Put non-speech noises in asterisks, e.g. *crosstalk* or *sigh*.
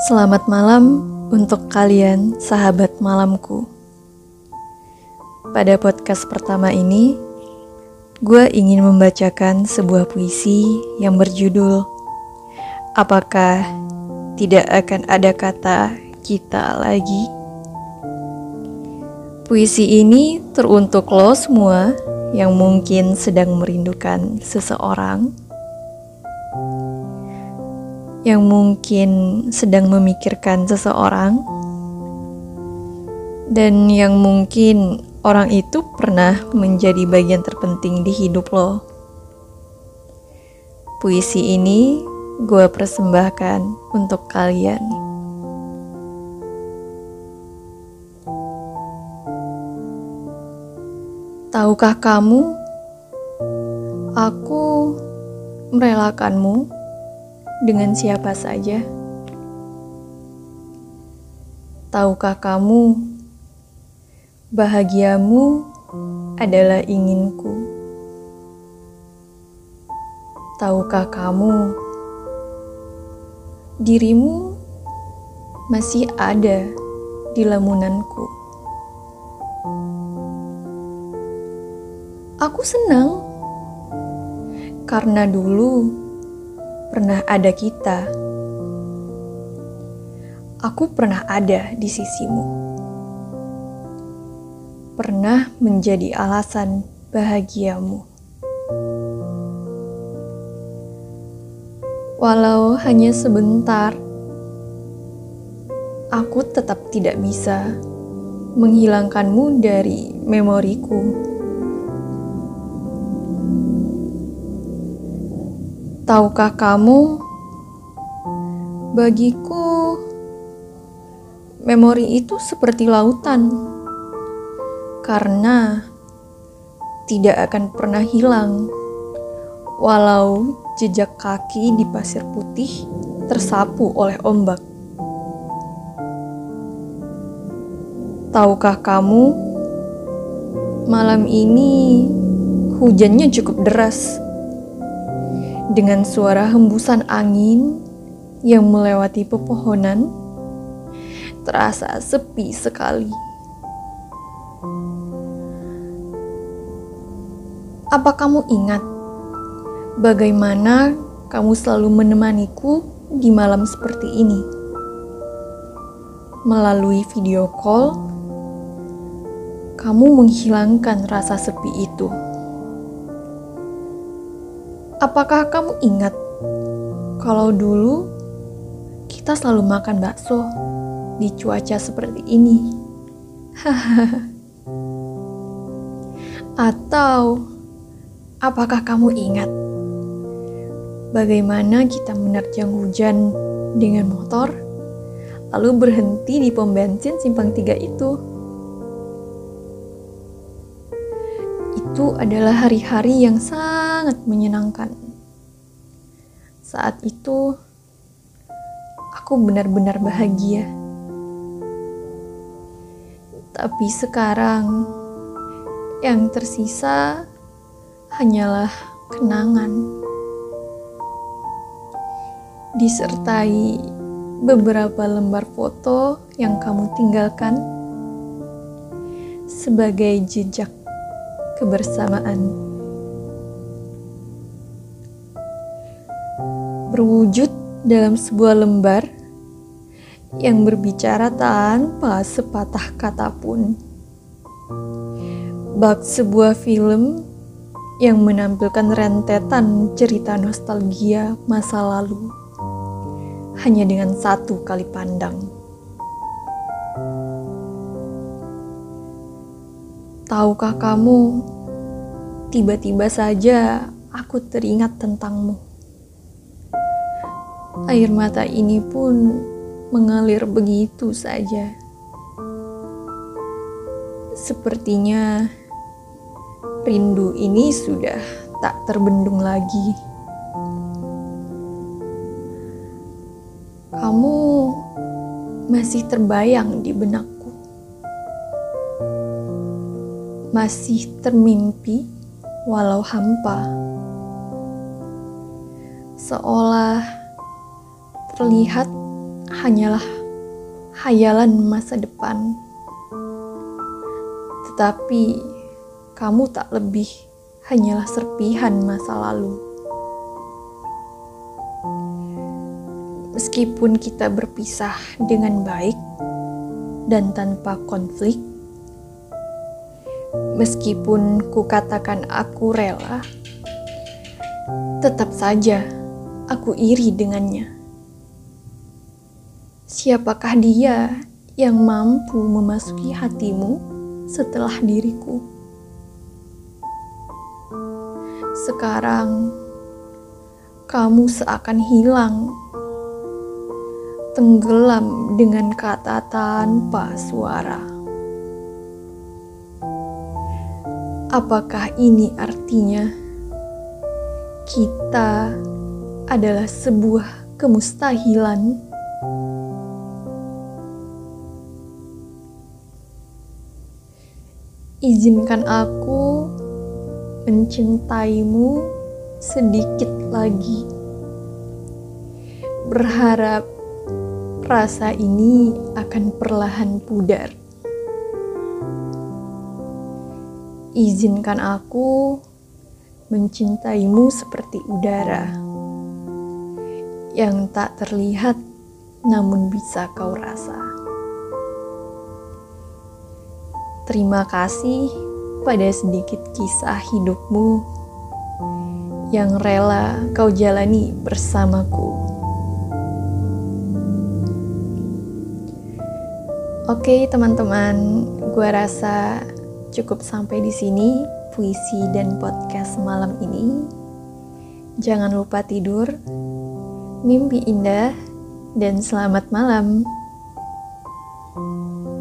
Selamat malam untuk kalian, sahabat malamku. Pada podcast pertama ini, gue ingin membacakan sebuah puisi yang berjudul "Apakah Tidak Akan Ada Kata Kita Lagi?" Puisi ini teruntuk lo semua yang mungkin sedang merindukan seseorang yang mungkin sedang memikirkan seseorang, dan yang mungkin orang itu pernah menjadi bagian terpenting di hidup lo. Puisi ini gue persembahkan untuk kalian. Tahukah kamu, aku merelakanmu dengan siapa saja. Tahukah kamu, bahagiamu adalah inginku. Tahukah kamu, dirimu masih ada di lamunanku. Aku senang karena dulu pernah ada kita. Aku pernah ada di sisimu. Pernah menjadi alasan bahagiamu. Walau hanya sebentar, aku tetap tidak bisa menghilangkanmu dari memoriku. Tahukah kamu, bagiku memori itu seperti lautan, karena tidak akan pernah hilang, walau jejak kaki di pasir putih tersapu oleh ombak. Tahukah kamu, malam ini hujannya cukup deras dengan suara hembusan angin yang melewati pepohonan, terasa sepi sekali. Apa kamu ingat bagaimana kamu selalu menemaniku di malam seperti ini? Melalui video call, kamu menghilangkan rasa sepi itu. Apakah kamu ingat kalau dulu kita selalu makan bakso di cuaca seperti ini? *laughs* Atau apakah kamu ingat bagaimana kita menerjang hujan dengan motor lalu berhenti di pom bensin simpang tiga itu? Itu adalah hari-hari yang sangat menyenangkan. Saat itu, aku benar-benar bahagia. Tapi sekarang, yang tersisa hanyalah kenangan, disertai beberapa lembar foto yang kamu tinggalkan sebagai jejak kebersamaan. Berwujud dalam sebuah lembar yang berbicara tanpa sepatah kata pun. Bak sebuah film yang menampilkan rentetan cerita nostalgia masa lalu hanya dengan satu kali pandang. Tahukah kamu, tiba-tiba saja aku teringat tentangmu. Air mata ini pun mengalir begitu saja. Sepertinya rindu ini sudah tak terbendung lagi. Kamu masih terbayang di benakku. masih termimpi walau hampa. Seolah terlihat hanyalah hayalan masa depan. Tetapi kamu tak lebih hanyalah serpihan masa lalu. Meskipun kita berpisah dengan baik dan tanpa konflik, meskipun kukatakan aku rela, tetap saja aku iri dengannya. Siapakah dia yang mampu memasuki hatimu setelah diriku? Sekarang kamu seakan hilang, tenggelam dengan kata tanpa suara. Apakah ini artinya kita adalah sebuah kemustahilan? Izinkan aku mencintaimu sedikit lagi. Berharap rasa ini akan perlahan pudar. Izinkan aku mencintaimu seperti udara yang tak terlihat namun bisa kau rasa. Terima kasih pada sedikit kisah hidupmu yang rela kau jalani bersamaku. Oke, teman-teman, gue rasa cukup sampai di sini puisi dan podcast malam ini. Jangan lupa tidur, mimpi indah, dan selamat malam.